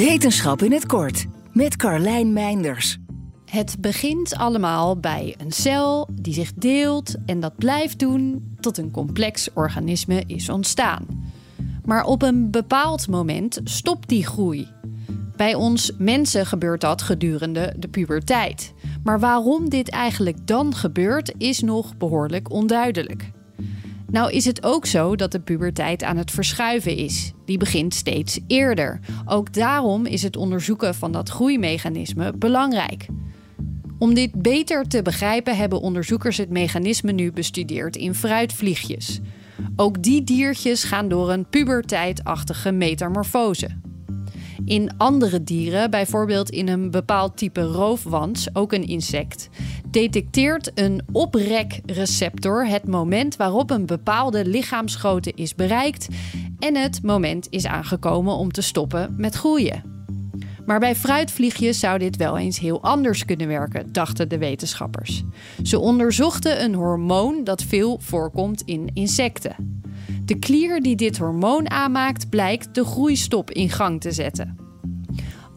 Wetenschap in het kort met Carlijn Meinders. Het begint allemaal bij een cel die zich deelt en dat blijft doen tot een complex organisme is ontstaan. Maar op een bepaald moment stopt die groei. Bij ons mensen gebeurt dat gedurende de puberteit. Maar waarom dit eigenlijk dan gebeurt, is nog behoorlijk onduidelijk. Nou is het ook zo dat de puberteit aan het verschuiven is. Die begint steeds eerder. Ook daarom is het onderzoeken van dat groeimechanisme belangrijk. Om dit beter te begrijpen hebben onderzoekers het mechanisme nu bestudeerd in fruitvliegjes. Ook die diertjes gaan door een puberteitachtige metamorfose. In andere dieren, bijvoorbeeld in een bepaald type roofwans, ook een insect, detecteert een oprekreceptor het moment waarop een bepaalde lichaamsgrootte is bereikt en het moment is aangekomen om te stoppen met groeien. Maar bij fruitvliegjes zou dit wel eens heel anders kunnen werken, dachten de wetenschappers. Ze onderzochten een hormoon dat veel voorkomt in insecten. De klier die dit hormoon aanmaakt, blijkt de groeistop in gang te zetten.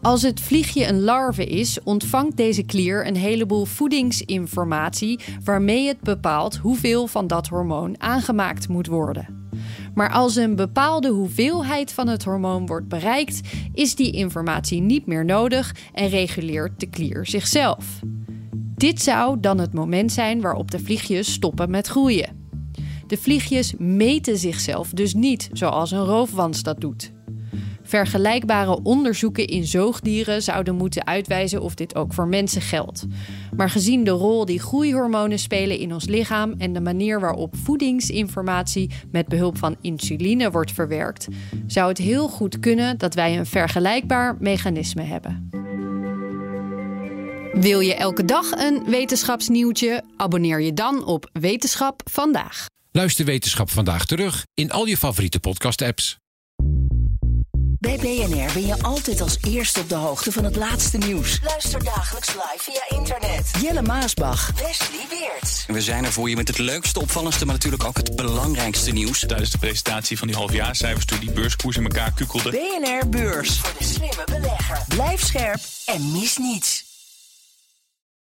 Als het vliegje een larve is, ontvangt deze klier een heleboel voedingsinformatie waarmee het bepaalt hoeveel van dat hormoon aangemaakt moet worden. Maar als een bepaalde hoeveelheid van het hormoon wordt bereikt, is die informatie niet meer nodig en reguleert de klier zichzelf. Dit zou dan het moment zijn waarop de vliegjes stoppen met groeien. De vliegjes meten zichzelf dus niet zoals een roofwans dat doet. Vergelijkbare onderzoeken in zoogdieren zouden moeten uitwijzen of dit ook voor mensen geldt. Maar gezien de rol die groeihormonen spelen in ons lichaam en de manier waarop voedingsinformatie met behulp van insuline wordt verwerkt, zou het heel goed kunnen dat wij een vergelijkbaar mechanisme hebben. Wil je elke dag een wetenschapsnieuwtje? Abonneer je dan op Wetenschap vandaag. Luister Wetenschap vandaag terug in al je favoriete podcast-apps. Bij BNR ben je altijd als eerste op de hoogte van het laatste nieuws. Luister dagelijks live via internet. Jelle Maasbach. Wesley Weert. We zijn er voor je met het leukste, opvallendste, maar natuurlijk ook het belangrijkste nieuws. Tijdens de presentatie van die halfjaarcijfers toen die beurskoers in elkaar kukkelde. BNR Beurs. Voor de slimme belegger. Blijf scherp en mis niets.